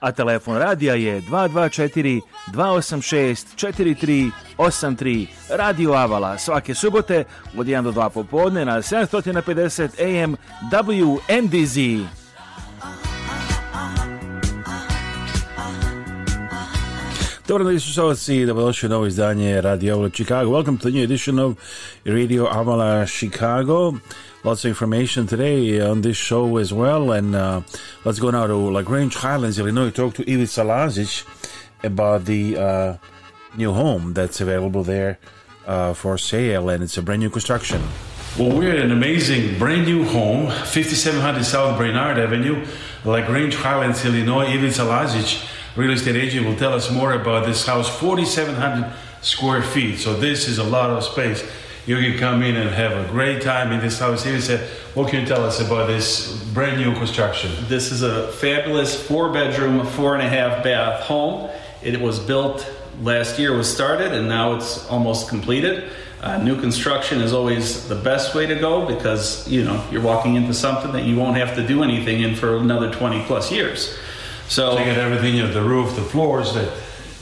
A telefon radija je 224 286 4383. Radio Avala svake subote od 1 do 2 popodne na 750 AM WNDZ. Dobro da slušalci da dobrodošli u novo izdanje Radio Avala Chicago. Welcome to new edition of Radio Avala Chicago. lots of information today uh, on this show as well. And uh, let's go now to Lagrange Highlands, Illinois, talk to Ivi Salazic about the uh, new home that's available there uh, for sale, and it's a brand new construction. Well, we're in an amazing brand new home, 5700 South Brainard Avenue, Lagrange Highlands, Illinois. Ivi Salazic, real estate agent, will tell us more about this house, 4700 square feet. So, this is a lot of space. You can come in and have a great time in this house. He said, What can you tell us about this brand new construction? This is a fabulous four bedroom, four and a half bath home. It was built last year, was started, and now it's almost completed. Uh, new construction is always the best way to go because you know you're walking into something that you won't have to do anything in for another 20 plus years. So, so you get everything, you know, the roof, the floors, the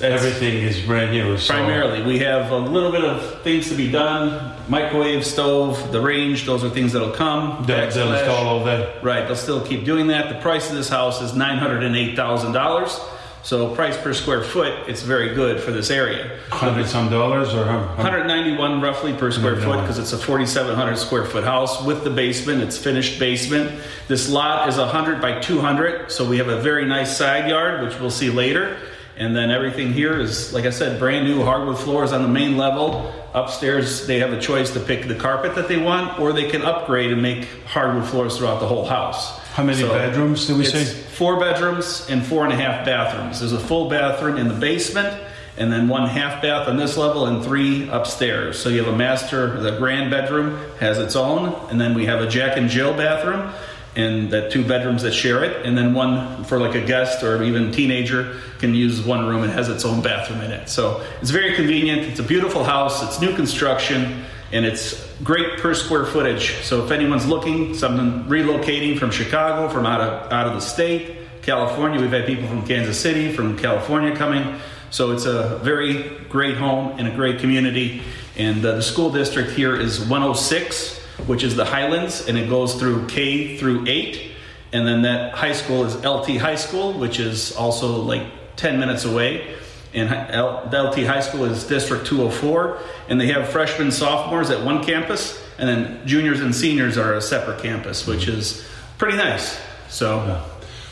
everything is brand new. So. Primarily, we have a little bit of things to be done: microwave, stove, the range. Those are things that'll come. That, they'll install all that. Right. They'll still keep doing that. The price of this house is nine hundred and eight thousand dollars. So price per square foot, it's very good for this area. Hundred some dollars or hundred ninety-one roughly per square foot because it's a forty-seven hundred square foot house with the basement. It's finished basement. This lot is hundred by two hundred, so we have a very nice side yard, which we'll see later. And then everything here is, like I said, brand new hardwood floors on the main level. Upstairs, they have a choice to pick the carpet that they want, or they can upgrade and make hardwood floors throughout the whole house. How many so bedrooms do we say? Four bedrooms and four and a half bathrooms. There's a full bathroom in the basement, and then one half bath on this level, and three upstairs. So you have a master, the grand bedroom has its own, and then we have a Jack and Jill bathroom and that two bedrooms that share it, and then one for like a guest or even teenager can use one room and has its own bathroom in it. So it's very convenient. It's a beautiful house. It's new construction, and it's great per square footage. So if anyone's looking, someone relocating from Chicago, from out of out of the state, California, we've had people from Kansas City, from California coming. So it's a very great home in a great community, and uh, the school district here is 106 which is the Highlands, and it goes through K through 8. And then that high school is LT High School, which is also like 10 minutes away. And the LT High School is District 204. And they have freshmen, sophomores at one campus, and then juniors and seniors are a separate campus, which is pretty nice. So. Yeah.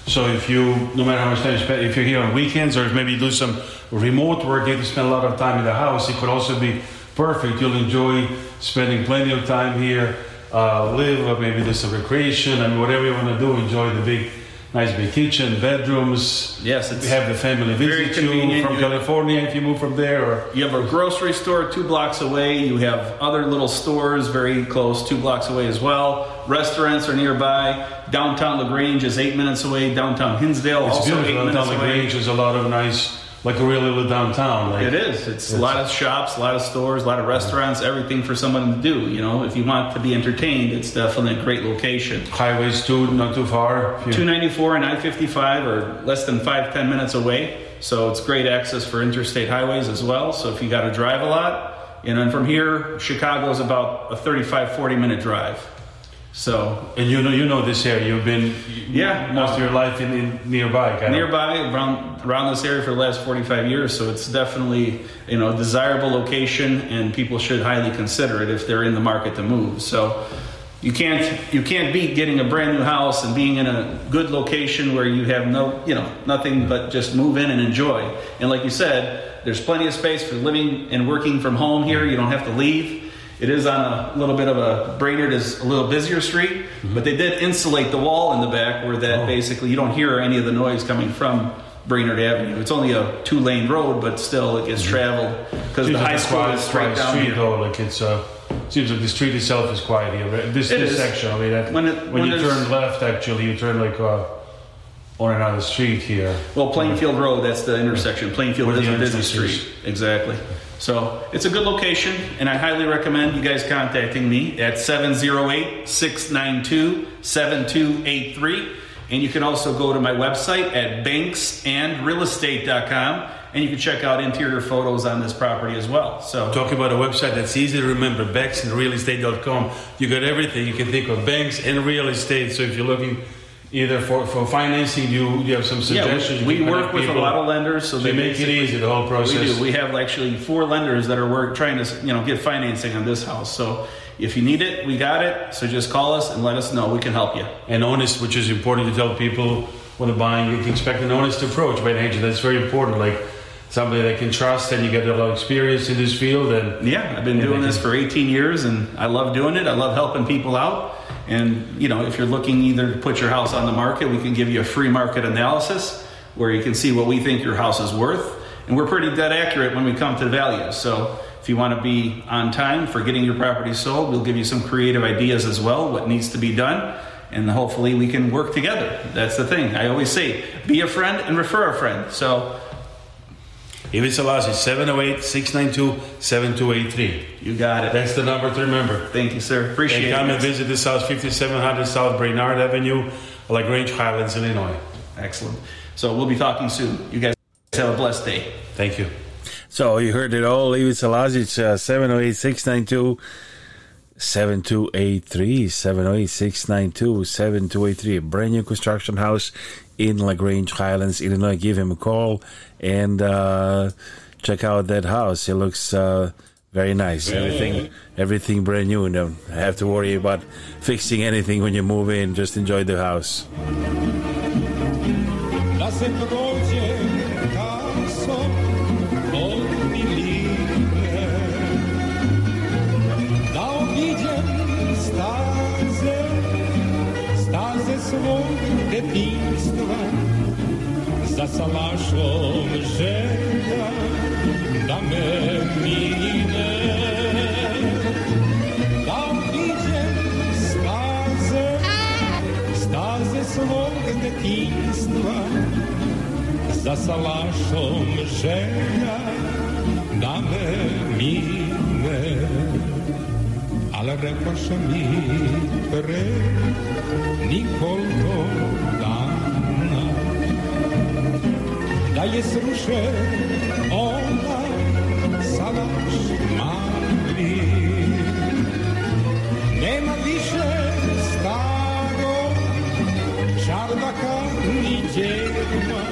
So if you, no matter how much time you spend, if you're here on weekends or maybe you do some remote work, you have to spend a lot of time in the house. It could also be perfect. You'll enjoy spending plenty of time here uh, live, or uh, maybe do some recreation. I mean, whatever you want to do, enjoy the big, nice big kitchen, bedrooms. Yes, it's we have the family visit you from California if you move from there. Or you have a grocery store two blocks away. You have other little stores very close, two blocks away as well. Restaurants are nearby. Downtown Lagrange is eight minutes away. Downtown Hinsdale it's also beautiful. eight downtown minutes Lagrange away. Downtown Lagrange is a lot of nice like a real little downtown. Like, it is. It's, it's, a lot of shops, a lot of stores, a lot of restaurants, everything for someone to do. You know, if you want to be entertained, it's definitely a great location. Highways too, not too far. Two ninety four and I fifty five are less than five ten minutes away, so it's great access for interstate highways as well. So if you got to drive a lot, and then from here, Chicago is about a 35, 40 minute drive. So and you know you know this area you've been yeah most of your life in, in nearby kind nearby of. around around this area for the last 45 years so it's definitely you know desirable location and people should highly consider it if they're in the market to move so you can't you can't beat getting a brand new house and being in a good location where you have no you know nothing but just move in and enjoy and like you said there's plenty of space for living and working from home here you don't have to leave it is on a little bit of a Brainerd is a little busier street, mm-hmm. but they did insulate the wall in the back where that oh. basically you don't hear any of the noise coming from Brainerd Avenue. It's only a two lane road, but still it gets mm-hmm. traveled because the high school is straight down street here. Though, like it's uh, seems like the street itself is quiet here. This, it this is. section, I mean, that, when, it, when, when, you turn left, actually, you turn like. Uh, or another street here. Well, Plainfield Road, that's the intersection. Plainfield is a business street. Exactly. So it's a good location, and I highly recommend you guys contacting me at 708 692 7283. And you can also go to my website at banksandrealestate.com and you can check out interior photos on this property as well. So talking about a website that's easy to remember, banksandrealestate.com. You got everything you can think of, banks and real estate. So if you're looking either for, for financing, do you, you have some suggestions? Yeah, we, we work with a lot of lenders, so, so they make it easy the whole process. We do. We have actually four lenders that are work trying to you know get financing on this house. So if you need it, we got it. So just call us and let us know. We can help you. And honest, which is important to tell people when they're buying, you can expect an honest approach by an agent. That's very important. Like somebody they can trust and you get a lot of experience in this field and yeah i've been doing this for 18 years and i love doing it i love helping people out and you know if you're looking either to put your house on the market we can give you a free market analysis where you can see what we think your house is worth and we're pretty dead accurate when we come to values so if you want to be on time for getting your property sold we'll give you some creative ideas as well what needs to be done and hopefully we can work together that's the thing i always say be a friend and refer a friend so Ibi it's 708 692 7283. You got it. That's the number to remember. Thank you, sir. Appreciate and it. Come and visit this house, 5700 South Brainard Avenue, LaGrange Highlands, Illinois. Excellent. So we'll be talking soon. You guys have a blessed day. Thank you. So you heard it all. Ibi Selassie, uh, 708 692 7283. 708 692 7283. Brand new construction house in Lagrange Highlands, Illinois. Give him a call and uh, check out that house. It looks uh, very nice. Everything, everything brand new. You don't have to worry about fixing anything when you move in. Just enjoy the house. salashom zeta dame mine, dam vidzem staze staze svog detinstva za salashom žena dame mine ale rekoše mi pre nikolko da je sruše ona sama mali. Nema više starog čardaka ni djeva,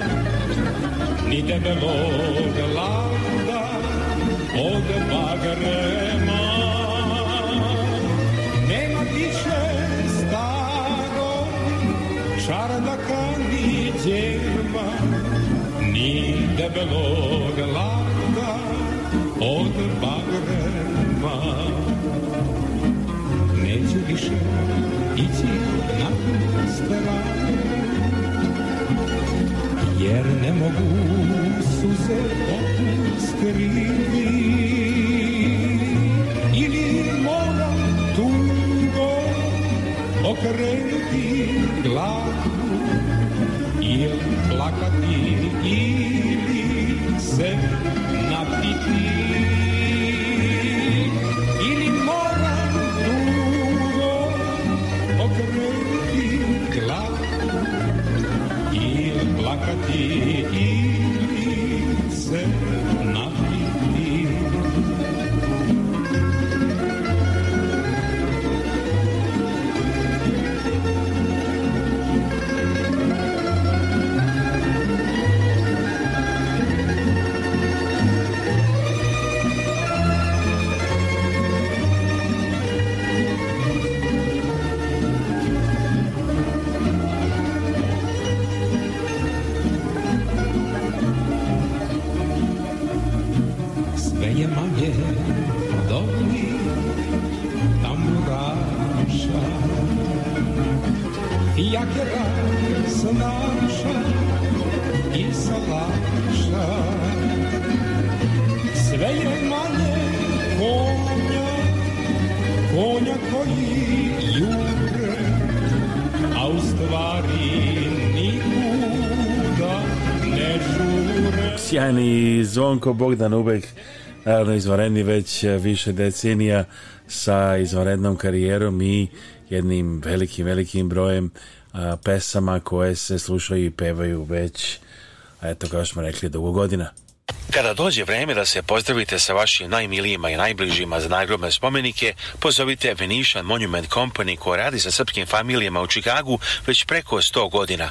ni debelog lada od bagrema. belog landa od bagrema. Neću više ići na tu jer ne mogu suze opustiti. Zvonko Bogdan Ubek, naravno izvanredni već e, više decenija sa izvanrednom karijerom i jednim velikim, velikim brojem e, pesama koje se slušaju i pevaju već, a eto kao smo rekli, dugo godina. Kada dođe vreme da se pozdravite sa vašim najmilijima i najbližima za nagrobne spomenike, pozovite Venetian Monument Company koja radi sa srpskim familijama u Čikagu već preko 100 godina.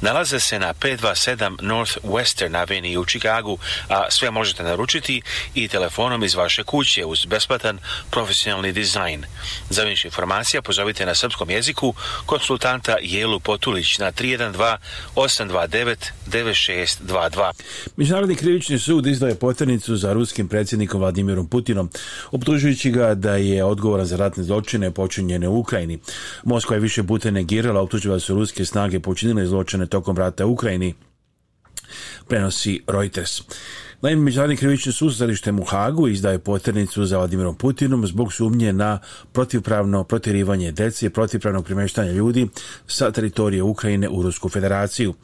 Nalaze se na 527 North Western Avenue u Chicagu, a sve možete naručiti i telefonom iz vaše kuće uz besplatan profesionalni dizajn. Za više informacija pozovite na srpskom jeziku konsultanta Jelu Potulić na 312-829-9622. Međunarodni krivični sud izdaje poternicu za ruskim predsjednikom Vladimirom Putinom, optužujući ga da je odgovoran za ratne zločine počinjene u Ukrajini. Moskva je više puta negirala, optuživa su ruske snage počinile zločine suočene tokom rata u Ukrajini prenosi Reuters. Naime, Međunarodni krivični sud u Hagu izdaje poternicu za Vladimirom Putinom zbog sumnje na protivpravno protirivanje dece i protivpravno primještanje ljudi sa teritorije Ukrajine u Rusku federaciju.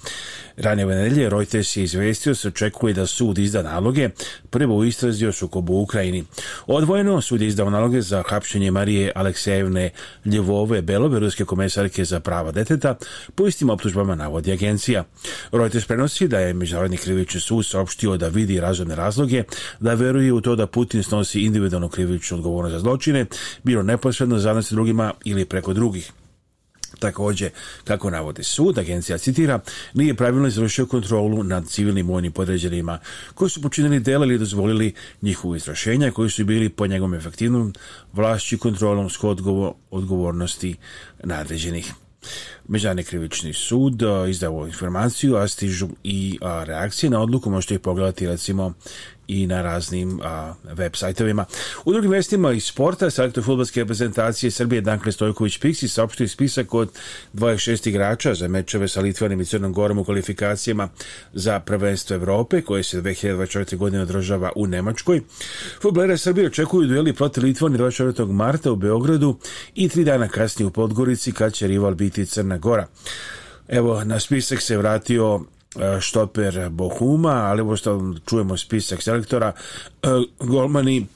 Ranije nedelje Reuters je izvestio se očekuje da sud izda naloge prvo u istrazi o sukobu u Ukrajini. Odvojeno sud je izdao naloge za hapšenje Marije Aleksejevne Ljevove Belove, ruske komesarke za prava deteta, po istim optužbama navodi agencija. Reuters prenosi da je Međunarodni krivični sud saopštio da vidi razumne razloge da veruje u to da Putin snosi individualnu krivičnu odgovornost za zločine, bilo neposredno nas drugima ili preko drugih. Također, kako navode sud, agencija citira, nije pravilno izvršio kontrolu nad civilnim vojnim podređenima koji su počinili dela ili dozvolili njihovo izvršenje koji su bili po njegovom efektivnom vlašću kontrolom s odgovornosti nadređenih. Međani krivični sud izdao informaciju, a stižu i reakcije na odluku, možete ih pogledati recimo i na raznim a, web U drugim vestima iz sporta, selektor futbolske reprezentacije Srbije Dankle Stojković Piksi saopštio spisak od 26 igrača za mečeve sa Litvanim i Crnom Gorom u kvalifikacijama za prvenstvo Evrope, koje se 2024. godine održava u Nemačkoj. Futbolere Srbije očekuju dueli protiv Litvani 24. marta u Beogradu i tri dana kasnije u Podgorici, kad će rival biti Crna Crna Gora. Evo, na spisak se vratio e, štoper Bohuma, ali ovo što čujemo spisak selektora, e, golmani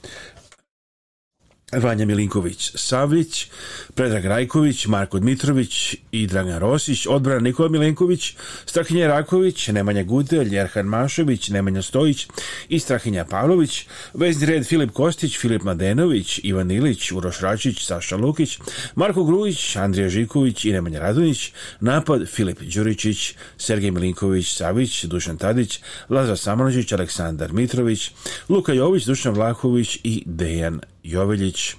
Vanja milinković Savić, Predrag Rajković, Marko Dmitrović i Dragan Rosić, odbran Nikola Milinković, Strahinja Raković, Nemanja Gudelj, Jerhan Mašović, Nemanja Stojić i Strahinja Pavlović, vezni red Filip Kostić, Filip Madenović, Ivan Ilić, Uroš Račić, Saša Lukić, Marko Grujić, Andrija Žiković i Nemanja Radunić, napad Filip Đuričić, Sergej Milinković-Savić, Dušan Tadić, Lazar Samranić, Aleksandar Mitrović, Luka Jović, Dušan Vlahović i Dejan Joveljić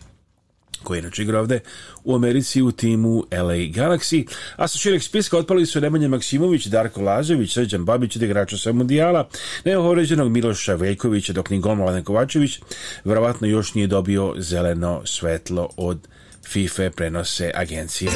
koji je inače igra ovde u Americi u timu LA Galaxy. A sa šireg spiska otpali su Nemanja Maksimović, Darko Lazović, Srđan Babić od igrača sa Mundijala, neohoređenog Miloša Veljkovića, dok ni Gomolan Kovačević vjerovatno još nije dobio zeleno svetlo od FIFA e prenose agencije.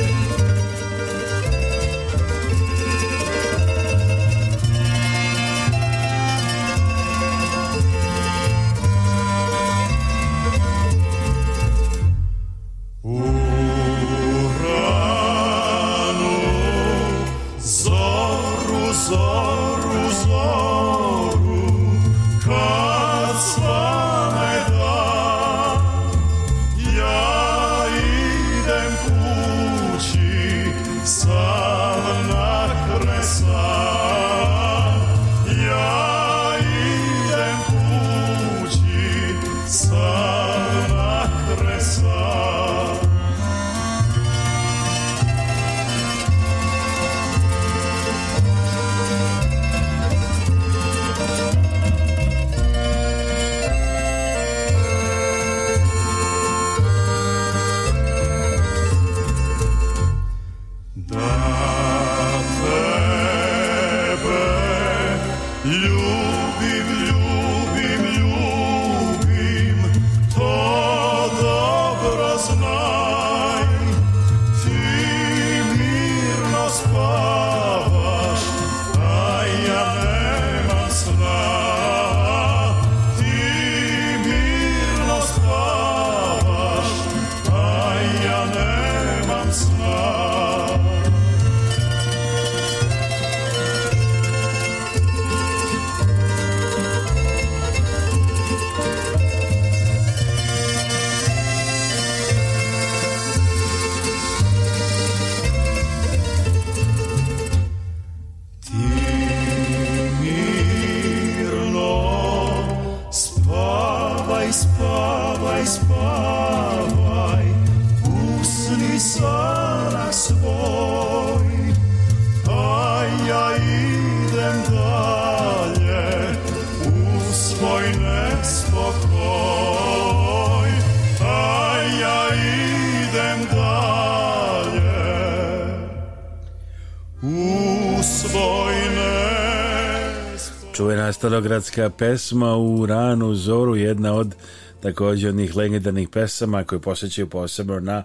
Starogradska pesma u ranu zoru jedna od također onih legendarnih pesama koje posjećaju posebno na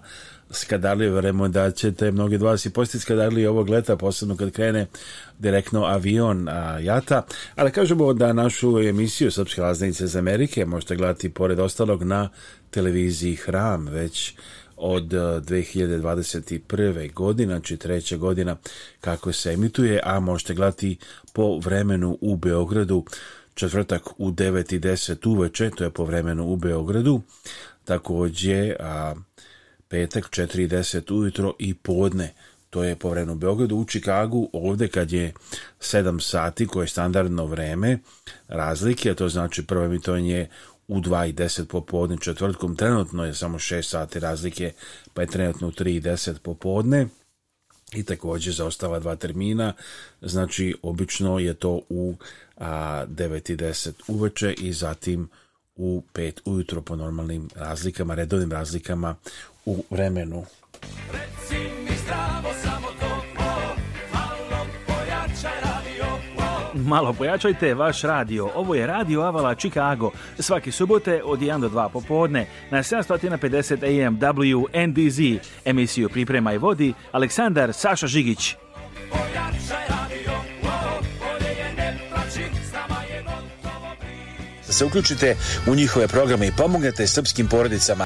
skadarli, verujemo da ćete mnogi od vas i postiti ovog leta, posebno kad krene direktno avion Jata, ali kažemo da našu emisiju Srpske laznice iz Amerike možete gledati pored ostalog na televiziji Hram, već od 2021. E, godine, znači treća godina kako se emituje, a možete gledati po vremenu u Beogradu četvrtak u 9.10 uveče, to je po vremenu u Beogradu, također a, petak 4.10 ujutro i podne, to je po vremenu u Beogradu, u Čikagu ovdje kad je 7 sati koje je standardno vreme razlike, a to znači prvo emitovanje u 2.10 popodne četvrtkom. Trenutno je samo 6 sati razlike, pa je trenutno u 3.10 popodne i također za ostala dva termina, znači obično je to u 9.10 uveče i zatim u 5 ujutro po normalnim razlikama, redovnim razlikama u vremenu. Reci mi zdravo samo malo pojačajte vaš radio. Ovo je Radio Avala Chicago. Svaki subote od 1 do 2 popodne na 750 AM WNDZ. Emisiju Priprema i vodi Aleksandar Saša Žigić. Da se uključite u njihove programe i pomognete srpskim porodicama.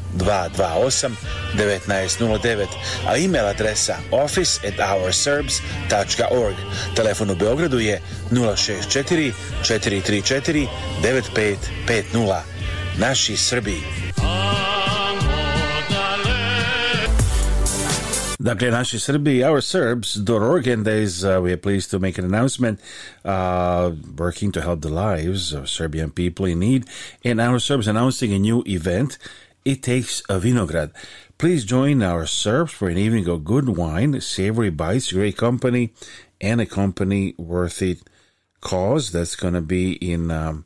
228 1909, a e-mail adresa office at ourserbs.org. Telefon u Beogradu je 064 434 9550. Naši Srbi. Dakle, naši Srbi, our Serbs, Dor Organ uh, we are pleased to make an announcement uh, working to help the lives of Serbian people in need. And our Serbs announcing a new event it Takes a Vinograd. Please join our Serbs for an evening of good wine, savory bites, great company, and a company worth it cause. That's going to be in um,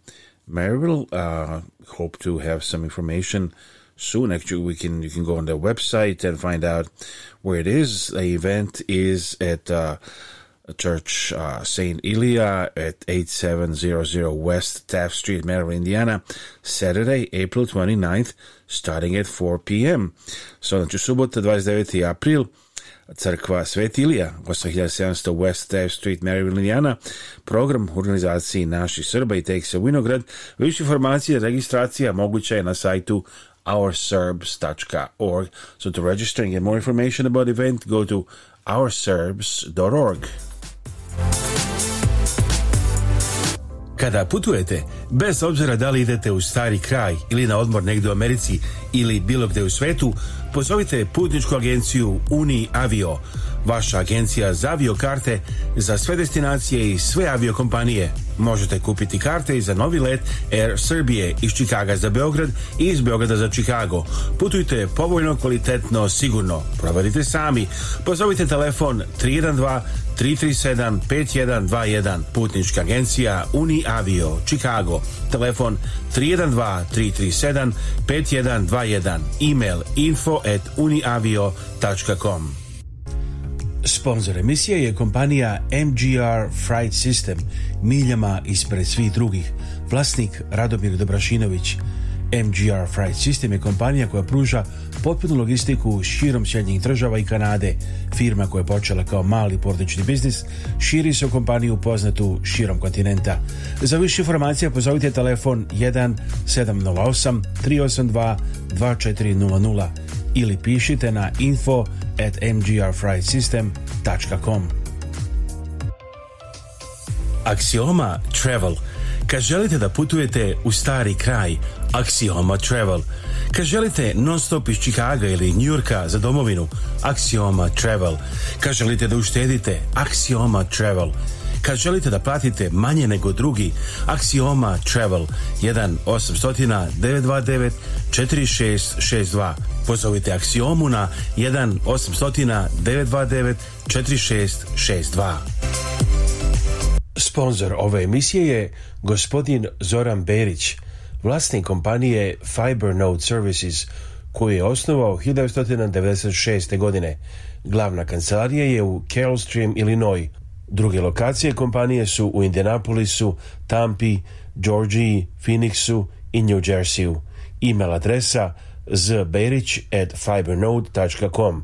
Maryville. Uh, hope to have some information soon. Actually, we can you can go on their website and find out where it is. The event is at. Uh, Church uh, St. Elia at 8700 West Taft Street, Maryland, Indiana, Saturday, April 29th, starting at 4 p.m. So, znači, subota 29. april, crkva Svet Ilija, 8700 West Taft Street, Maryland, Indiana, program organizaciji Naši Srba i Teksa Vinograd. Više informacije, registracija moguća je na sajtu ourserbs.org. So to register and get more information about event, go to ourserbs.org. Kada putujete, bez obzira da li idete u stari kraj ili na odmor negdje u Americi ili bilo gdje u svetu, pozovite putničku agenciju Uni Avio Vaša agencija za aviokarte za sve destinacije i sve aviokompanije. Možete kupiti karte i za novi let Air Srbije iz Čikaga za Beograd i iz Beograda za Čikago. Putujte povoljno, kvalitetno, sigurno. Provadite sami. Pozovite telefon 312 337 5121. Putnička agencija Avio Chicago. Telefon 312 337 5121. Email info at uniavio.com. Sponzor emisije je kompanija MGR Fright System, miljama ispred svih drugih. Vlasnik Radomir Dobrašinović. MGR Fright System je kompanija koja pruža potpunu logistiku širom Sjednjih država i Kanade. Firma koja je počela kao mali portični biznis širi se u kompaniju poznatu širom kontinenta. Za više informacija pozovite telefon 1 708 382 2400 ili pišite na info at mgrfrightsystem.com Axioma Travel Kad želite da putujete u stari kraj, Axioma Travel. Kad želite non-stop iz Čikaga ili Njurka za domovinu, Axioma Travel. Kad želite da uštedite, Axioma Travel. Kad želite da platite manje nego drugi, Axioma Travel 1 800 929 4662 pozovite Aksiomu na 1 800 929 4662. Sponzor ove emisije je gospodin Zoran Berić, vlasnik kompanije Fibernode Services, koji je osnovao 1996. godine. Glavna kancelarija je u Carolstream, Illinois. Druge lokacije kompanije su u Indianapolisu, Tampi, Georgiji, Phoenixu i New Jerseyu. E-mail adresa zberić at fibernode.com.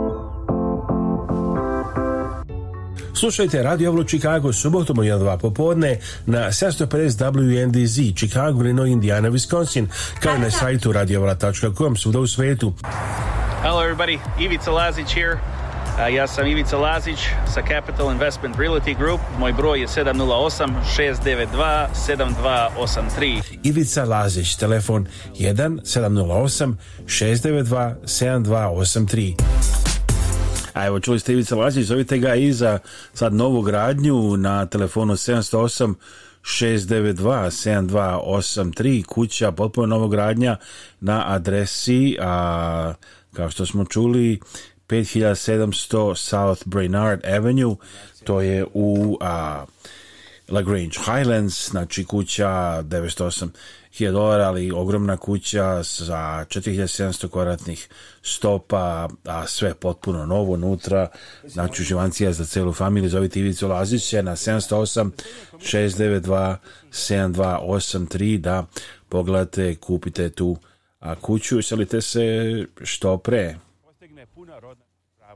Slušajte Radio Avlo Chicago subotom u 1-2 popodne na 750 WNDZ Chicago, Reno, Indiana, Wisconsin kao i na sajtu radiovala.com svuda u svetu. Hello everybody, Ivica Lazić here. Uh, ja sam Ivica Lazić sa Capital Investment Realty Group. Moj broj je 708-692-7283. Ivica Lazić, telefon 1-708-692-7283. A evo, čuli ste Ivica Lazić, zovite ga i za sad novu gradnju na telefonu 708 692 7283 kuća potpuno novogradnja na adresi a, kao što smo čuli 5700 South Brainard Avenue to je u a, Lagrange Highlands, znači kuća 908.000 dolara, ali ogromna kuća za 4700 kvadratnih stopa, a sve potpuno novo unutra, znači uživancija za celu familiju, zovite Ivicu Lazića na 708 692 7283 da pogledate, kupite tu kuću kuću, selite se što pre.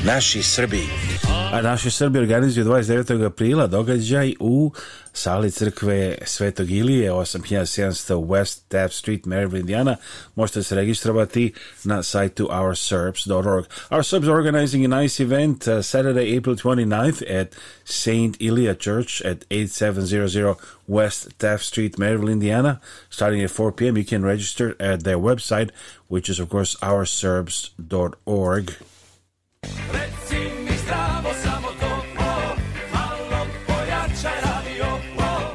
Naši Srbi. A naši Srbi organizuju 29. aprila događaj u sali crkve Svetog Ilije 8700 West Taft Street, Maryville, Indiana. Možete se registrovati na sajtu ourserbs.org. Our Serbs are organizing a nice event uh, Saturday, April 29th at St. Ilya Church at 8700 West Taft Street, Maryville, Indiana. Starting at 4 p.m., you can register at their website, which is, of course, ourserbs.org.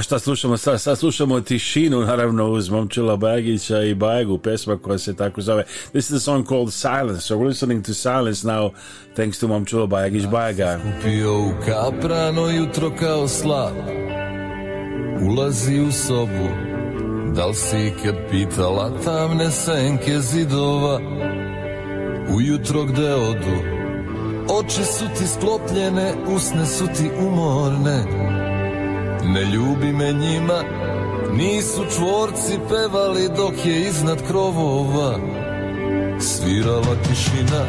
A šta slušamo sad? Sad slušamo tišinu, naravno, uz Momčila Bagića i Bajegu, pesma koja se tako zove. This is a song called Silence, so we're listening to Silence now, thanks to Momčilo Bajagić Bajaga u kaprano jutro kao ulazi u sobu, da li si ikad pitala tamne senke zidova, ujutro gde odu, oči su ti sklopljene, usne su ti umorne, ne ljubi me njima, nisu čvorci pevali dok je iznad krovova Svirala tišina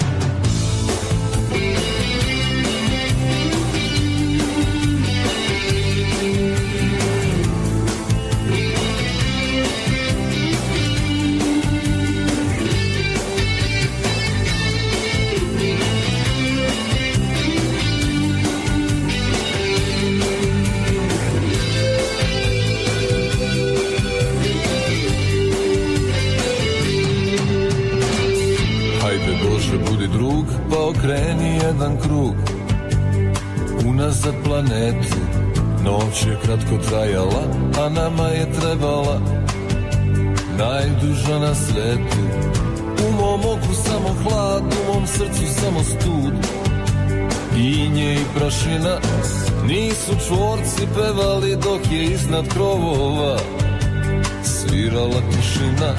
okreni jedan krug Unazad planetu Noć je kratko trajala A nama je trebala Najduža na svetu U mom oku samo hlad U mom srcu samo stud Inje i prašina Nisu čvorci pevali Dok je iznad krovova Svirala tišina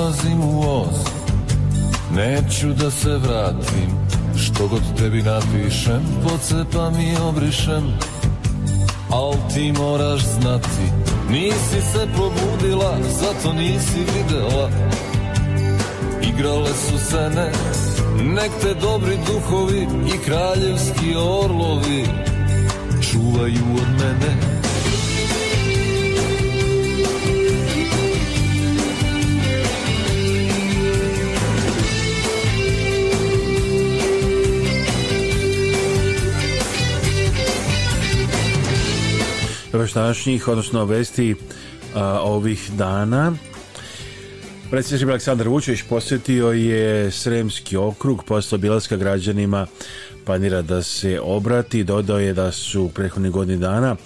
ulazim u voz, Neću da se vratim Što god tebi napišem Pocepam i obrišem Al ti moraš znati Nisi se probudila Zato nisi videla Igrale su se ne Nek te dobri duhovi I kraljevski orlovi Čuvaju od mene današnjih odnosno vesti ovih dana. Predsjednik Aleksandar Vučević posjetio je Sremski okrug, posto Bilaska građanima planira da se obrati, dodao je da su prethodnih godini dana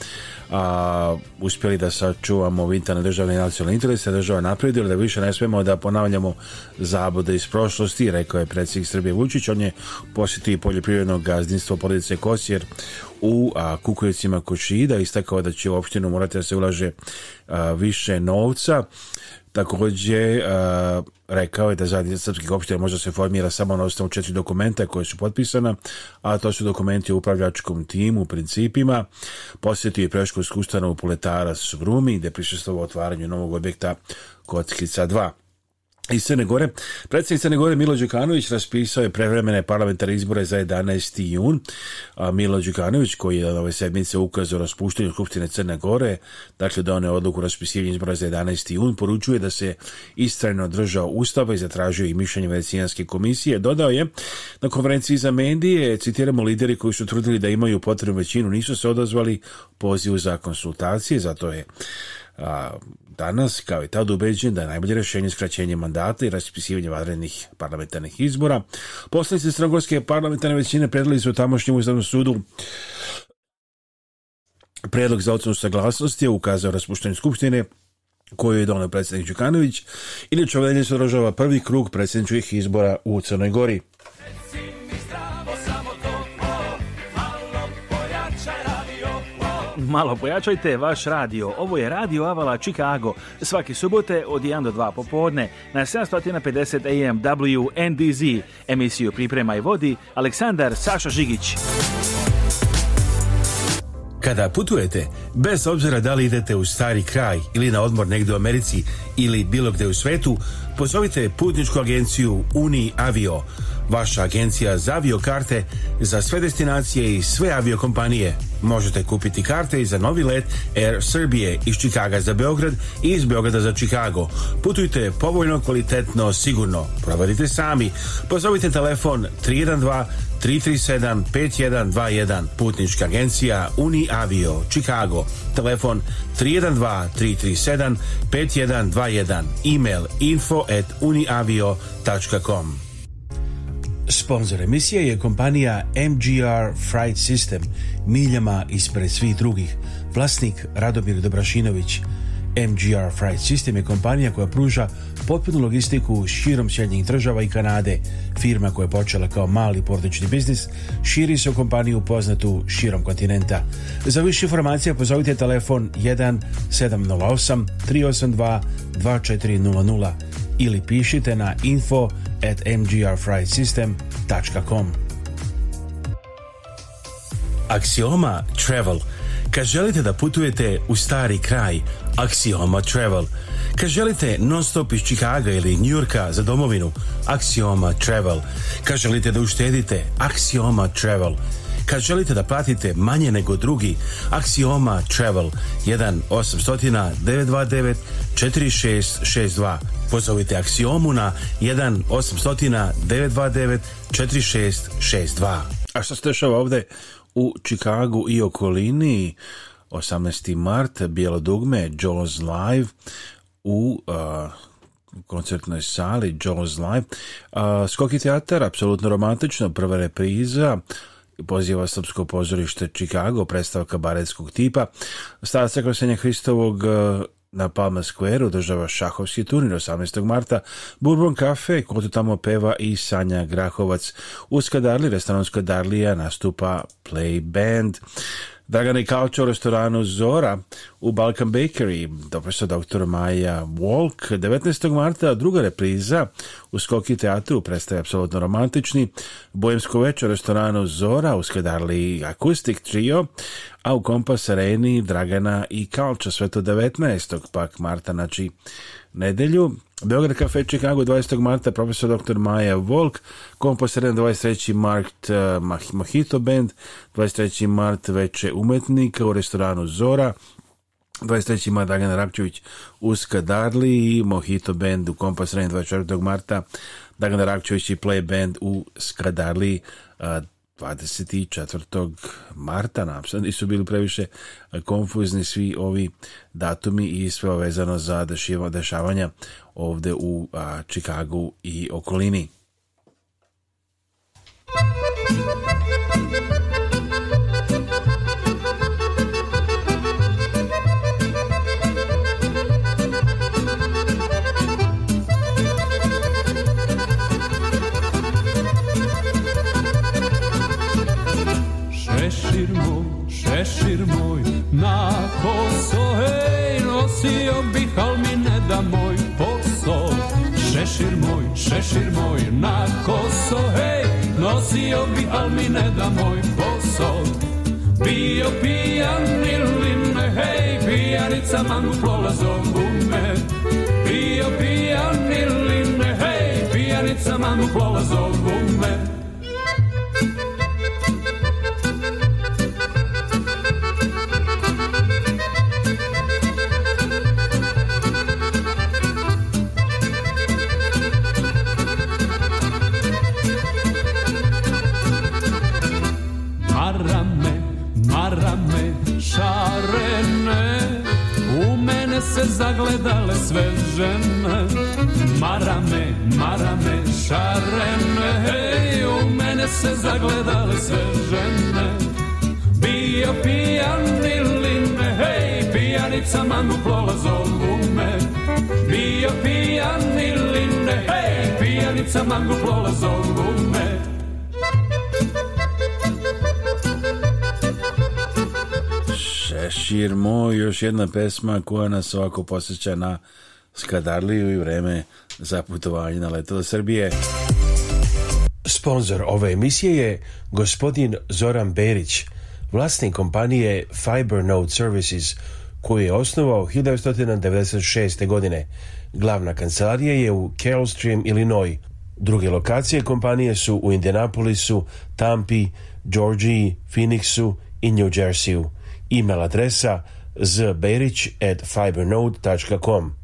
a, uspjeli da sačuvamo vitalne državne i nacionalne interese, država napredila da više ne smemo da ponavljamo zabude iz prošlosti, rekao je predsjednik Srbije Vučić, on je posjetio poljoprivredno gazdinstvo porodice Kosjer u a, Kukujevcima Košida, istakao da će u opštinu morati da se ulaže više novca, Takođe, e, rekao je da zajednica srpskih opština možda se formira samo na osnovu četiri dokumenta koje su potpisana, a to su dokumenti o upravljačkom timu, principima. Posjetio je preškolsku ustanovu Puletara s Vrumi, gde u otvaranju novog objekta Kockica 2 iz Crne Gore. Predsjednik Crne Gore Milo Đukanović raspisao je prevremene parlamentarne izbore za 11. jun. A Milo Đukanović, koji je na ove sedmice ukazao raspuštenju Skupštine Crne Gore, dakle donio odluku raspisivanju izbora za 11. jun, poručuje da se istrajno držao ustava i zatražio i mišljenje Venecijanske komisije. Dodao je na konferenciji za medije, citiramo lideri koji su trudili da imaju potrebnu većinu, nisu se odazvali pozivu za konsultacije, zato je danas kao i tad ubeđen da je najbolje rješenje skraćenje mandata i raspisivanje vanrednih parlamentarnih izbora. se Strangorske parlamentarne većine predali su tamošnjem Ustavnom sudu Predlog za ocenu saglasnosti je ukazao raspuštenje Skupštine koju je donio predsjednik Đukanović ili čovjek se održava prvi krug predsjedničkih izbora u Crnoj Gori. Malo pojačajte vaš radio. Ovo je Radio Avala Chicago. Svaki subote od 1 do 2 popodne na 750 AM WNDZ. Emisiju Priprema i vodi Aleksandar Saša Žigić. Kada putujete, bez obzira da li idete u stari kraj ili na odmor negdje u Americi ili bilo gde u svetu, pozovite putničku agenciju uni Avio Vaša agencija za aviokarte za sve destinacije i sve aviokompanije. Možete kupiti karte i za novi let Air Srbije iz Čikaga za Beograd i iz Beograda za Čikago. Putujte povoljno, kvalitetno, sigurno. Provodite sami. Pozovite telefon 312 337 5121 Putnička agencija Avio Chicago Telefon 312 337 5121 Email info at uniavio.com Sponzor emisije je kompanija MGR Fright System, miljama ispred svih drugih. Vlasnik Radomir Dobrašinović. MGR Fright System je kompanija koja pruža potpunu logistiku širom Sjednjih država i Kanade. Firma koja je počela kao mali portični biznis širi se u kompaniju poznatu širom kontinenta. Za više informacija pozovite telefon 1 708 382 2400 ili pišite na info at mgrfrightsystem.com Axioma Travel Kad želite da putujete u stari kraj, Axioma Travel. Kad želite non-stop iz Čikaga ili Njurka za domovinu, Axioma Travel. Kad želite da uštedite, Axioma Travel. Kad želite da platite manje nego drugi, Axioma Travel 1 800 929 4662 Pozovite Aksiomu na 1 800 929 4662. A što se dešava ovdje u Čikagu i okolini? 18. mart, Bijelo dugme, Jaws Live u uh, koncertnoj sali Jaws Live. Uh, Skoki teatar, apsolutno romantično, prva repriza, poziva Srpsko pozorište Čikago, predstavka baretskog tipa, stava Krsenja Hristovog uh, na Palma Square održava šahovski turnir 18. marta. Bourbon Cafe, kod tamo peva i Sanja Grahovac. U Skadarli, restoranska Skadarlija, nastupa Play Band. Dragane Kauča u restoranu Zora u Balkan Bakery, profesor dr. Maja Walk, 19. marta druga repriza u Skoki teatru predstavlja apsolutno romantični, bojemsko večer u restoranu Zora u Skadarli, Akustik Trio, a u Kompas Areni Dragana i Kalča sve to 19. pak marta, znači nedelju. Beograd Cafe Chicago 20. marta profesor dr. Maja Volk, Kompas Arena 23. mart uh, eh, Mojito Band, 23. mart veče umetnika u restoranu Zora, 23. mart, Dragan Rakčević Uska Darli i Mojito Band u Kompas Arena 24. marta Dragan Rakčević i Play Band u Skadarli eh, 24. marta napisani Nisu bili previše e, konfuzni svi ovi datumi i sve vezano za dešavanja ovde u Chicagu i okolini. šešir moj na koso, hej, nosio bi, al mi ne da moj poso, Bio pijan ili ne, hej, pijanica mangu plola zovu me. Bio pijan ili ne, hej, pijanica manu plola zovu me. zagledale sve žene Marame, marame, šarene Hej, u mene se zagledale sve žene Bio pijan ili ne Hej, pijanica manu plola zovu me Bio pijan ili ne Hej, pijanica mangu plola zovu me Čirmo, još jedna pesma koja nas ovako posjeća na Skadarliju i vreme za putovanje na leto do Srbije. Sponzor ove emisije je gospodin Zoran Berić, vlasnik kompanije Fibernode Services, koju je osnovao 1996. godine. Glavna kancelarija je u Carolstream, Illinois. Druge lokacije kompanije su u Indianapolisu, Tampi, Georgiji, Phoenixu i New Jerseyu email adresa zberić at fibernode.com.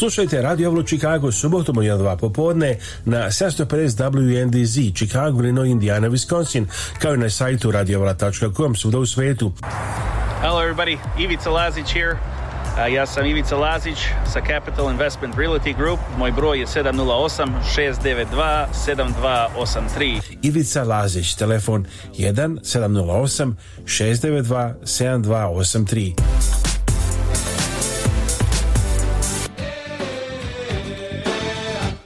Slušajte Radio Avlo Chicago subotom u 1-2 popodne na 750 WNDZ Chicago, Reno, Indiana, Wisconsin kao i na sajtu radioavla.com svuda u svetu. Hello everybody, Ivica Lazić here. Uh, ja sam Ivica Lazić sa Capital Investment Realty Group. Moj broj je 708-692-7283. Ivica Lazić, telefon 1-708-692-7283.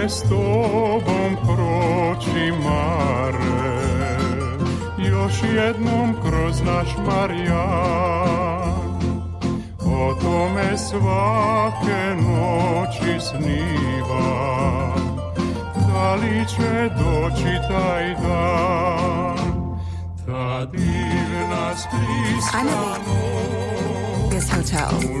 mare s tobom proći mare Još jednom kroz naš Marijan O tome svake noći sniva Da li će doći taj dan Ta divna spliska noć This hotel.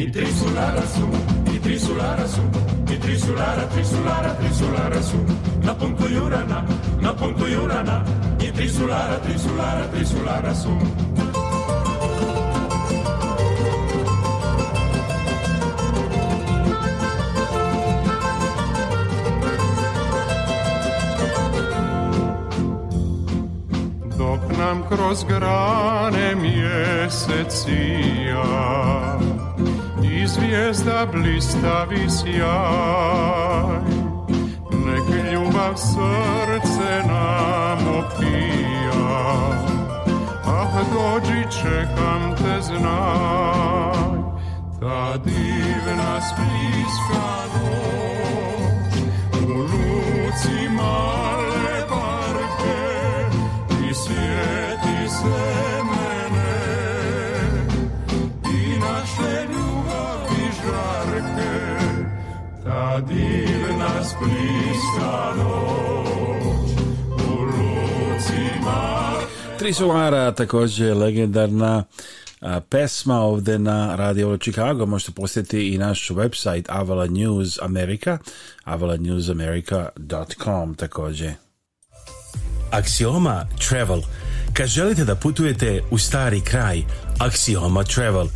E trisulara sul, e trisulara sul, e trisulara, trisulara, trisulara sul. Na ponto iurana, na ponto iurana, e trisulara, trisulara, trisulara sul. Dok nam kroz grane mjesecija звезда блиставі сяй, нехай любов серце нам опія, ах, доджі, чекам те знай, та дивна спліска ноч, у луці мала, divna splitska noć u također legendarna a, pesma ovde na Radio Chicago. Možete posjetiti i naš website Avala News America, avalanewsamerica.com također. Axioma Travel. Kad želite da putujete u stari kraj, Axioma Travel.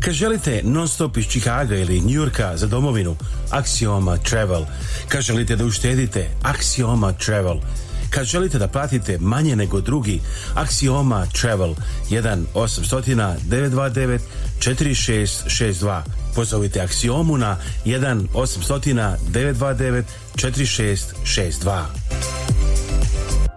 Kad želite non stop iz Čikaga ili Njurka za domovinu, Axioma Travel. Kad želite da uštedite, Axioma Travel. Kad želite da platite manje nego drugi, Axioma Travel 1 800 929 4662. Pozovite Axiomu na 1 800 929 4662.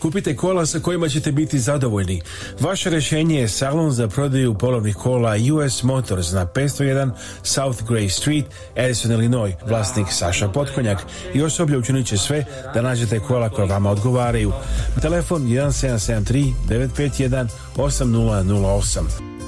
Kupite kola sa kojima ćete biti zadovoljni. Vaše rješenje je salon za prodaju polovnih kola US Motors na 501 South Gray Street, Edison, Illinois. Vlasnik Saša Potkonjak i osoblje učinit će sve da nađete kola koja vama odgovaraju. Telefon 1773 951 8008.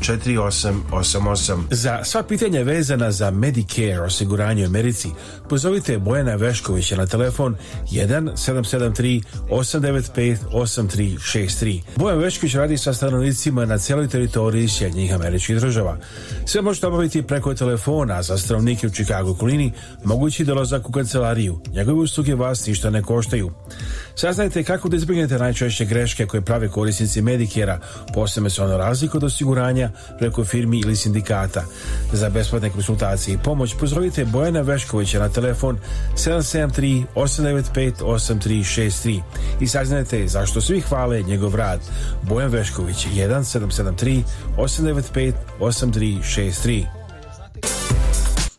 4888. Za sva pitanja vezana za Medicare osiguranje u Americi, pozovite Bojana Veškovića na telefon 1 773 895 Bojan Vešković radi sa stanovnicima na cijeloj teritoriji Sjednjih američkih država. Sve možete obaviti preko telefona za stanovnike u Čikagu Kulini, mogući dolazak u kancelariju. Njegove usluge vas ništa ne koštaju. Saznajte kako da izbjegnete najčešće greške koje prave korisnici Medikera, posebno se ono razliku od osiguranja preko firmi ili sindikata. Za besplatne konsultacije i pomoć pozovite Bojana Veškovića na telefon 773 895 8363 i saznajte zašto svi hvale njegov rad. Bojan Vešković 1773 895 8363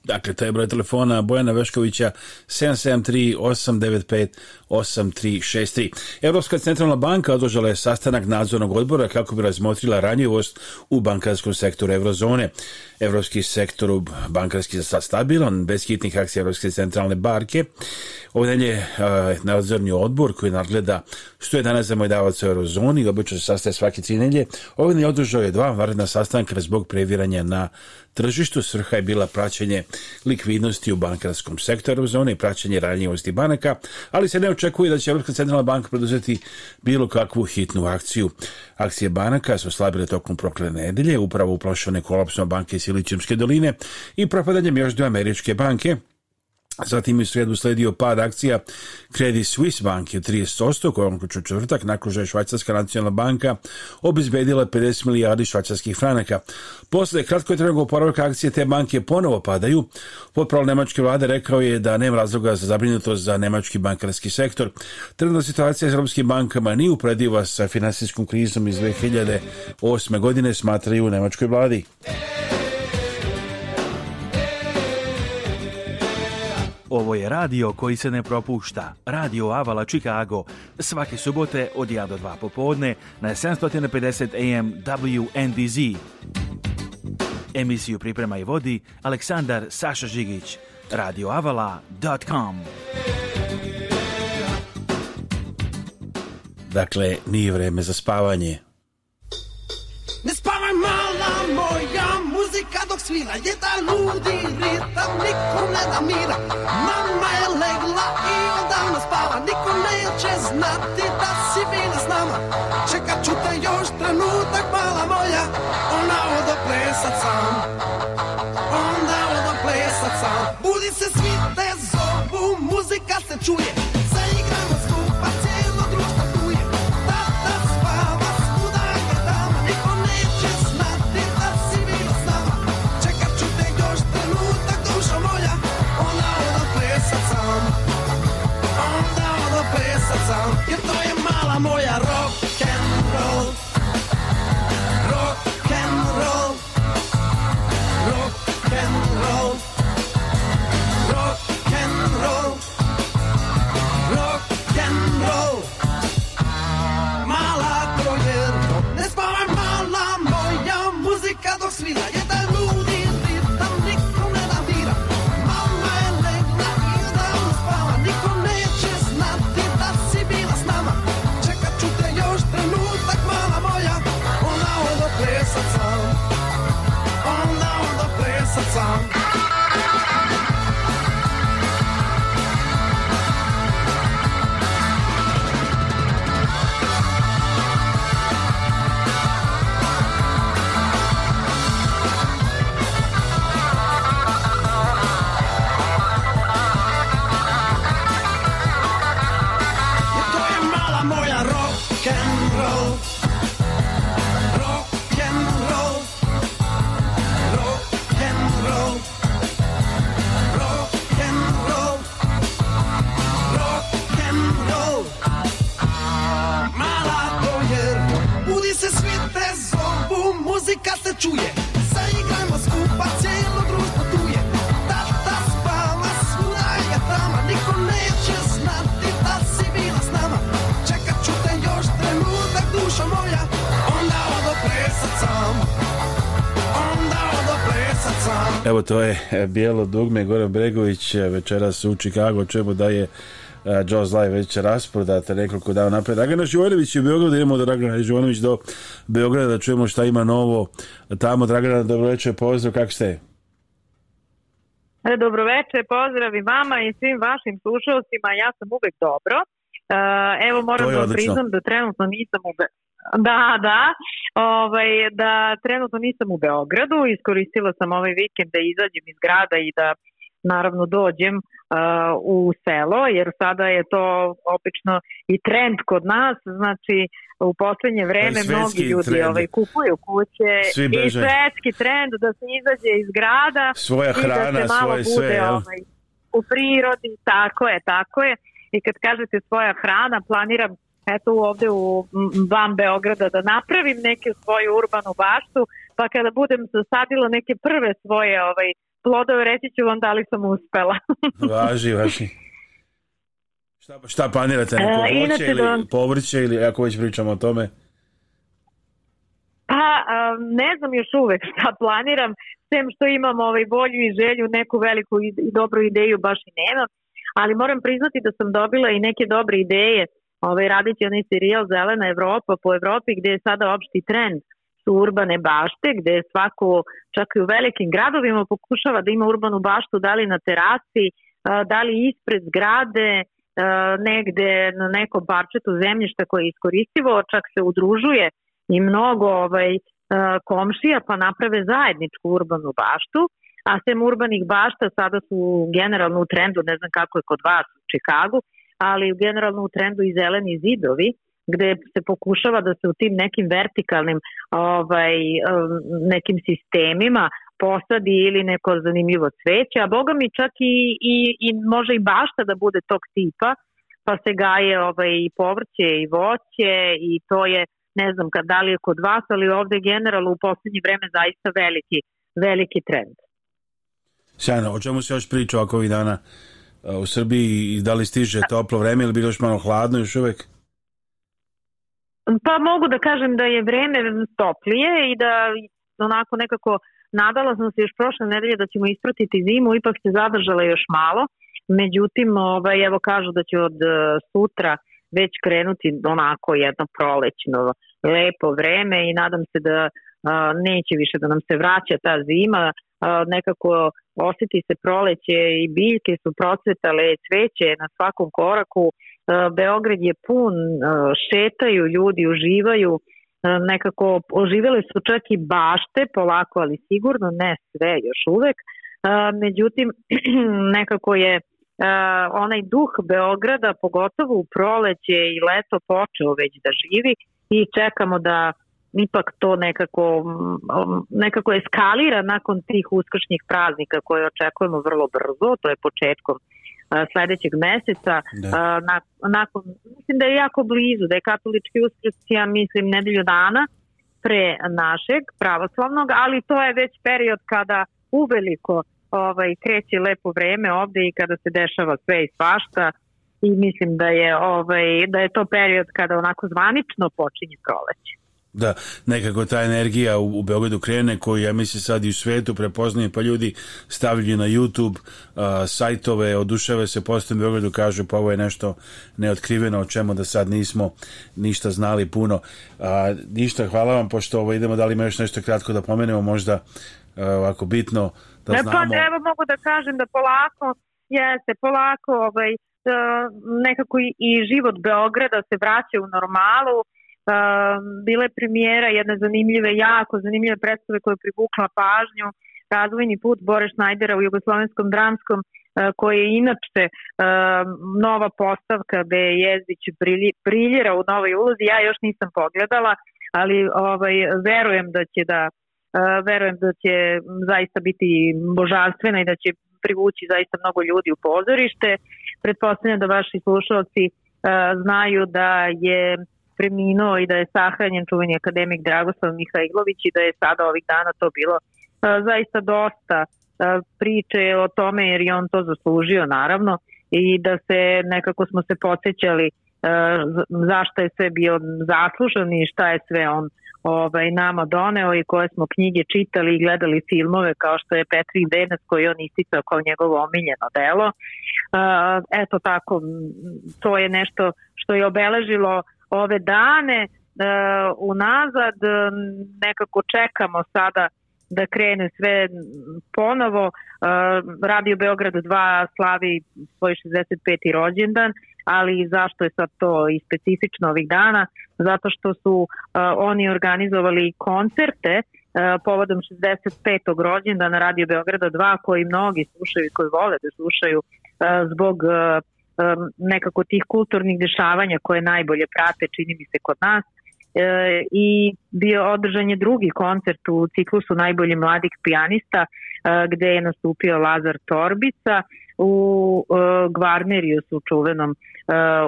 Dakle, taj je broj telefona Bojana Veškovića 773-895-8363. Europska centralna banka održala je sastanak nadzornog odbora kako bi razmotrila ranjivost u bankarskom sektoru eurozone. Evropski sektor bankarski je sad stabilan, bez hitnih akcija Evropske centralne barke. Ovdje je nadzorni odbor koji nadgleda 111 zamodavaca u eurozoni i obično se sastaje svake tri Ovdje je održao je dva varedna sastanka zbog previranja na tržištu. Svrha je bila praćenje likvidnosti u bankarskom sektoru one i praćenje ranjivosti banaka, ali se ne očekuje da će Europska centralna banka preduzeti bilo kakvu hitnu akciju. Akcije banaka su slabile tokom proklene nedelje, upravo uplašene kolapsom banke Silićemske doline i propadanjem još do američke banke, Zatim je sredu sledio pad akcija Credit Suisse banke 30%, kojom onko četvrtak, nakon što je Švajcarska nacionalna banka obizbedila 50 milijardi švajcarskih franaka. Posle kratkotrenog oporavka akcije te banke ponovo padaju. Potpravo nemačke vlade rekao je da nema razloga za zabrinutost za nemački bankarski sektor. Trenutna situacija s europskim bankama nije uprediva sa finansijskom krizom iz 2008. godine, smatraju u nemačkoj vladi. Ovo je radio koji se ne propušta. Radio Avala Chicago. Svake subote od 1 do 2 popodne na 750 AM WNDZ. Emisiju priprema i vodi Aleksandar Saša Žigić. radioavala.com Dakle, nije vreme za spavanje. Ne spavaj mala moja kad dok svira Jedan ludi ritam, Nikom ne da mira Mama je legla i odavno spava Niko neće znati da si bila s nama Čekat ću te još trenutak, mala moja Ona odo plesat sam Onda odo plesat sam Budi se svi te zovu, muzika se čuje to je e, Bijelo dugme Goran Bregović e, večeras u Chicago čemu da je e, Jaws Live već rasprodat nekoliko dana napred. Dragana Živonović je u Beogradu, idemo do Dragana Živojnović do Beograda da čujemo šta ima novo tamo. Dragana, dobroveče, pozdrav, kako ste? Dobroveče, pozdrav i vama i svim vašim slušalcima, ja sam uvek dobro. Evo moram da priznam da trenutno nisam u, da, da. Ovaj, da trenutno nisam u Beogradu, iskoristila sam ovaj vikend da izađem iz grada i da naravno dođem u selo, jer sada je to obično i trend kod nas, znači u posljednje vreme mnogi ljudi ovaj, kupuju kuće i svetski trend da se izađe iz grada hrana, i da se malo svoje, bude sve, ovaj, u prirodi, tako je, tako je. I kad kažete svoja hrana, planiram eto ovde u van Beograda da napravim neke svoju urbanu baštu, pa kada budem zasadila neke prve svoje ovaj, plodove, reći ću vam da li sam uspela. važi, važi. Šta, šta planirate, neko e, ili da... povrće ili ako već pričamo o tome? Pa ne znam još uvek šta planiram, sem što imam ovaj volju i želju, neku veliku i dobru ideju baš i nemam, ali moram priznati da sam dobila i neke dobre ideje ovaj, raditi onaj serijal Zelena Evropa po Evropi gdje je sada opšti trend su urbane bašte gdje svako čak i u velikim gradovima pokušava da ima urbanu baštu da li na terasi, e, da li ispred zgrade, e, negde na nekom barčetu zemljišta koje je iskoristivo, čak se udružuje i mnogo ovaj, e, komšija pa naprave zajedničku urbanu baštu. A sem urbanih bašta sada su generalno u trendu, ne znam kako je kod vas u Čikagu, ali generalno u trendu i zeleni zidovi, gde se pokušava da se u tim nekim vertikalnim ovaj, um, nekim sistemima posadi ili neko zanimljivo cveće, a boga mi čak i, i, i može i bašta da bude tog tipa, pa se gaje ovaj, i povrće i voće i to je, ne znam kad, da li je kod vas, ali ovdje generalno u posljednje vreme zaista veliki, veliki trend. Sjajno, o čemu se još priča ovih dana? E, u Srbiji i da li stiže toplo vreme ili bilo još malo hladno još uvek? Pa mogu da kažem da je vreme toplije i da onako nekako nadala sam se još prošle nedelje da ćemo ispratiti zimu, ipak se zadržala još malo. Međutim, ovaj, evo kažu da će od e, sutra već krenuti onako jedno prolećno lepo vreme i nadam se da e, neće više da nam se vraća ta zima nekako osjeti se proleće i biljke su procvetale, cveće na svakom koraku. Beograd je pun, šetaju ljudi, uživaju, nekako oživjele su čak i bašte, polako ali sigurno, ne sve još uvek. Međutim, nekako je onaj duh Beograda, pogotovo u proleće i leto počeo već da živi i čekamo da ipak to nekako, mm, mm, nekako eskalira nakon tih uskršnjih praznika koje očekujemo vrlo brzo, to je početkom sljedećeg mjeseca. da. nakon, mislim da je jako blizu da je katolički uskrs ja mislim nedelju dana pre našeg pravoslavnog, ali to je već period kada uveliko ovaj, kreće lepo vreme ovdje i kada se dešava sve i svašta i mislim da je, ovaj, da je to period kada onako zvanično počinje proleće da nekako ta energija u, u Beogradu krene koju ja mislim sad i u svijetu prepoznaje pa ljudi stavljaju na YouTube sajtove, oduševe se u Beogradu kažu pa ovo je nešto neotkriveno o čemu da sad nismo ništa znali puno ništa hvala vam pošto ovo idemo da li ima još nešto kratko da pomenemo možda a, e, ovako bitno da ne, pa, znamo pa, evo mogu da kažem da polako jeste polako ovaj, e, nekako i, i život Beograda se vraća u normalu Ehm, bila je premijera jedne zanimljive, jako zanimljive predstave koja je privukla pažnju, razvojni put Bore Šnajdera u jugoslovenskom dramskom eh, koji je inače ehm, nova postavka gde je Jezdić u novoj ulozi. Ja još nisam pogledala, ali ovaj, verujem da će da eh, verujem da će zaista biti božanstvena i da će privući zaista mnogo ljudi u pozorište. Pretpostavljam da vaši slušalci eh, znaju da je preminuo i da je sahranjen čuveni akademik Dragoslav Mihajlović i da je sada ovih dana to bilo e, zaista dosta e, priče o tome jer je on to zaslužio naravno i da se nekako smo se podsjećali e, zašto je sve bio zaslužen i šta je sve on ovaj, nama doneo i koje smo knjige čitali i gledali filmove kao što je Petri Denes, koji on isticao kao njegovo omiljeno delo. Eto tako, to je nešto što je obeležilo ove dane e, unazad e, nekako čekamo sada da krene sve ponovo. E, Radio Beograd 2 slavi svoj 65. rođendan, ali zašto je sad to i specifično ovih dana? Zato što su oni organizovali koncerte povodom 65. rođendana Radio Beograda 2 koji mnogi slušaju i koji vole da slušaju zbog Um, nekako tih kulturnih dešavanja koje najbolje prate, čini mi se kod nas, e, i bio održan je drugi koncert u ciklusu najboljih mladih pijanista e, gde je nastupio Lazar Torbica u e, Gvarneriju su čuvenom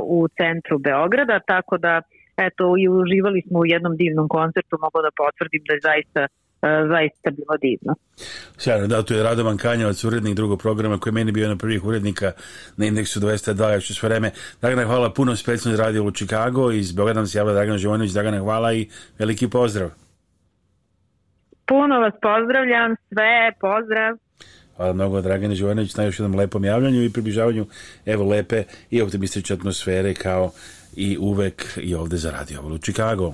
u centru Beograda tako da eto i uživali smo u jednom divnom koncertu mogu da potvrdim da je zaista E, zaista bilo divno. Sjajno, da, tu je Radovan Kanjevac, urednik drugog programa koji je meni bio jedan prvih urednika na indeksu 202 još sve vreme. Dragana, hvala puno, specijalno iz radio u Čikago, iz Beograda nam se javlja Dragana Živonović, Dragana, hvala i veliki pozdrav. Puno vas pozdravljam, sve, pozdrav. Hvala mnogo Dragane Živanović na još jednom lepom javljanju i približavanju evo lepe i optimistične atmosfere kao i uvek i ovde za Radio u Čikago.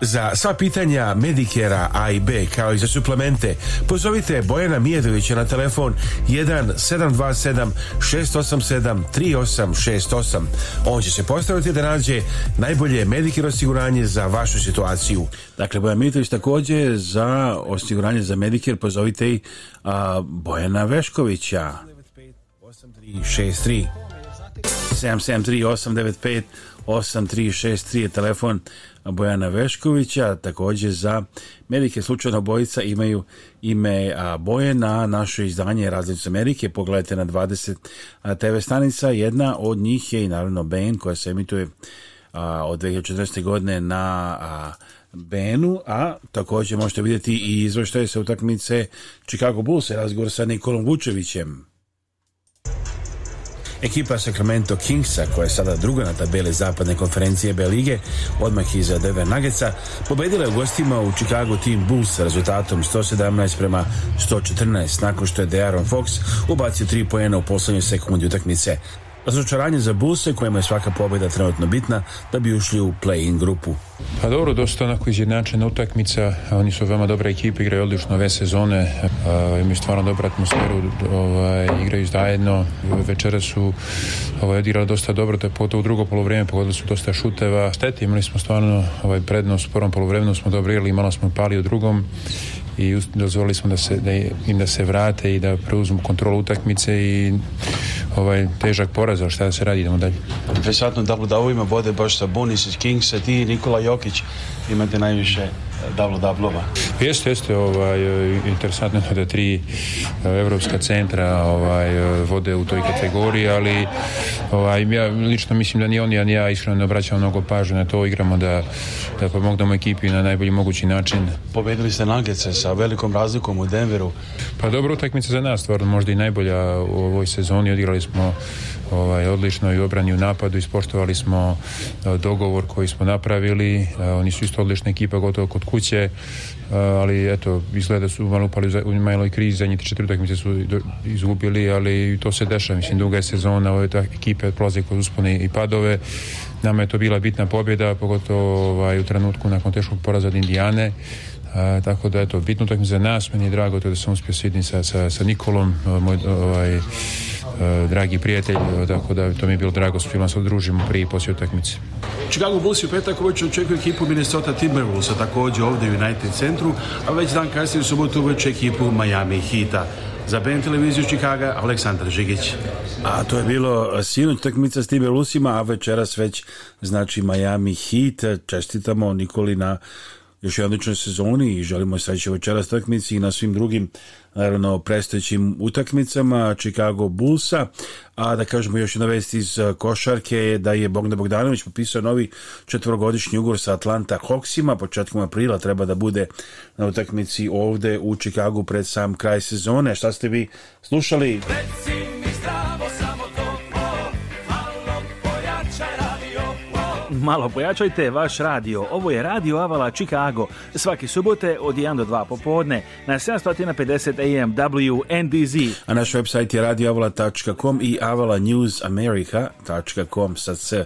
Za sva pitanja Medikera A i B kao i za suplemente pozovite Bojana Mijedovića na telefon 1 727 687 3868. On će se postaviti da nađe najbolje Medicare osiguranje za vašu situaciju. Dakle, Bojan Mijedović također za osiguranje za Medicare pozovite i a, Bojana Veškovića. 8363 773 895 8363 je telefon Bojana Veškovića, također za Amerike slučajno bojica imaju ime Boje na naše izdanje Različice Amerike, pogledajte na 20 TV stanica, jedna od njih je i naravno Ben koja se emituje od 2014. godine na Benu, a također možete vidjeti i izvrštaje sa utakmice Chicago Bulls, razgovor sa Nikolom Vučevićem. Ekipa Sacramento Kingsa, koja je sada druga na tabeli zapadne konferencije B lige, odmah iza Denver Nuggetsa, pobedila je u gostima u Chicago Team Bulls sa rezultatom 117 prema 114, nakon što je De'Aaron Fox ubacio tri poena u posljednjoj sekundi utakmice. Razočaranje za Buse, kojima je svaka pobjeda trenutno bitna, da bi ušli u play-in grupu. Pa dobro, dosta onako izjednačena utakmica, oni su veoma dobra ekipa, igraju odlično ove sezone, imaju stvarno dobru atmosferu, ovaj, igraju zajedno, večera su ovaj, odigrali dosta dobro, te je u drugo polovrijeme, pogodili su dosta šuteva. Šteti, imali smo stvarno ovaj, prednost, u prvom polovremenu smo dobro igrali, malo smo pali u drugom i dozvolili smo da se, da, im da se vrate i da preuzmu kontrolu utakmice i ovaj, težak poraz, ali šta da se radi, idemo dalje. Interesantno da vode baš sa Bunis, Kingsa, ti Nikola Jokić imate najviše davlo e, dablova. Jeste, jeste, ovaj, e, interesantno da tri e, evropska centra ovaj, vode u toj kategoriji, ali ovaj, ja lično mislim da ni oni, ni ja iskreno ne obraćam mnogo pažnje na to, igramo da, da pomognemo ekipi na najbolji mogući način. Pobedili ste Nagece sa velikom razlikom u Denveru. Pa dobro, utakmica za nas, stvarno možda i najbolja u ovoj sezoni, odigrali smo ovaj, odlično i obrani u napadu ispoštovali smo e, dogovor koji smo napravili e, oni su isto odlična ekipa gotovo kod kuće e, ali eto izgleda su malo upali u maloj krizi zadnje četiri utakmice su izgubili ali to se dešava mislim duga je sezona ove ekipe prolaze kod uspone i padove nama je to bila bitna pobjeda pogotovo ovaj, u trenutku nakon teškog poraza od Indijane tako da eto bitno utakmica za nas meni je drago to da sam uspio sviditi sa, sa, sa Nikolom moj ovaj, E, dragi prijatelji, e, tako da to mi je bilo drago s kojima se odružimo prije i poslije utakmice. Chicago Bulls u petak uveče očekuje ekipu Minnesota Timberwolvesa također ovdje u United centru, a već dan kasnije u subotu uveče ekipu Miami Hita. Za BN televiziju Čikaga, Aleksandar Žigić. A to je bilo sinoć takmica s Timberwolvesima, a večeras već znači Miami Heat. Čestitamo Nikoli na još jedan odličnoj sezoni i želimo sreće večeras takmici i na svim drugim naravno predstojećim utakmicama Chicago Bullsa a da kažemo još jedna vest iz e, košarke je da je Bogdan Bogdanović popisao novi četvrogodišnji ugor sa Atlanta Hawksima početkom aprila treba da bude na utakmici ovde u Chicago pred sam kraj sezone šta ste vi slušali Reci malo pojačajte vaš radio. Ovo je Radio Avala Chicago. Svaki subote od 1 do 2 popodne na 750 AM WNDZ. A naš website je radioavala.com i avalanewsamerica.com Sad se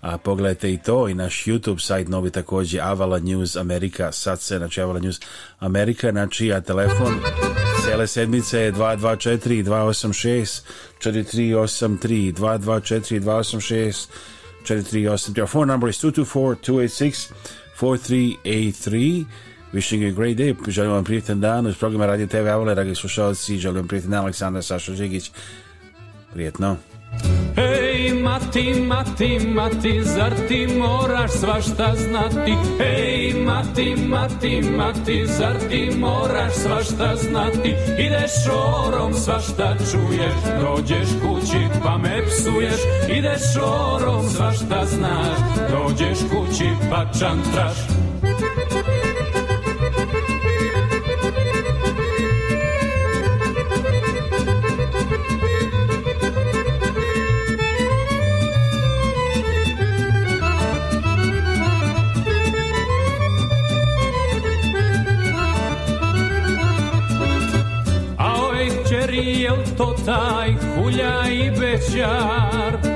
A pogledajte i to i naš YouTube sajt novi također Avala News America sad se, znači Avala News America znači a telefon cijele sedmice je 224 286 4383 224 286 Your Austin. phone number is 224 286 4383. Wishing you a great day. Želim vam prijatelj dan. Uz program Radio TV Avale, dragi slušalci, želim prijatelj Aleksandar Sašo Žigić. Prijetno. Ej, mati, mati, mati, zar ti moraš svašta znati? Ej, mati, mati, mati, zar ti moraš svašta znati? Ideš orom svašta čuješ, dođeš kući pa me psuješ. Ideš orom svašta znaš, dođeš kući pa čantraš. jel to taj hulja i bećar